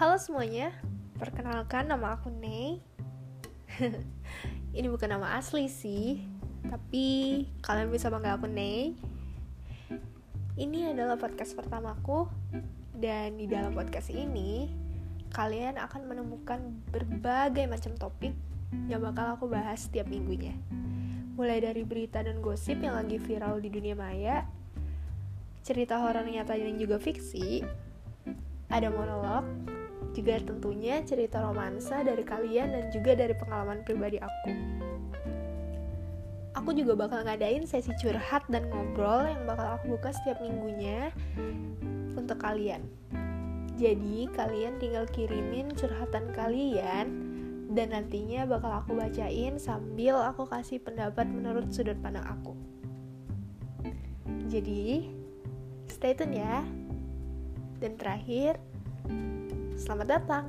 Halo semuanya, perkenalkan nama aku Ney. Ini bukan nama asli sih, tapi kalian bisa panggil aku Ney. Ini adalah podcast pertamaku, dan di dalam podcast ini kalian akan menemukan berbagai macam topik yang bakal aku bahas setiap minggunya. Mulai dari berita dan gosip yang lagi viral di dunia maya, cerita horor nyata dan juga fiksi, ada monolog, juga tentunya cerita romansa dari kalian dan juga dari pengalaman pribadi aku. Aku juga bakal ngadain sesi curhat dan ngobrol yang bakal aku buka setiap minggunya untuk kalian. Jadi, kalian tinggal kirimin curhatan kalian dan nantinya bakal aku bacain sambil aku kasih pendapat menurut sudut pandang aku. Jadi, stay tune ya. Dan terakhir, selamat datang.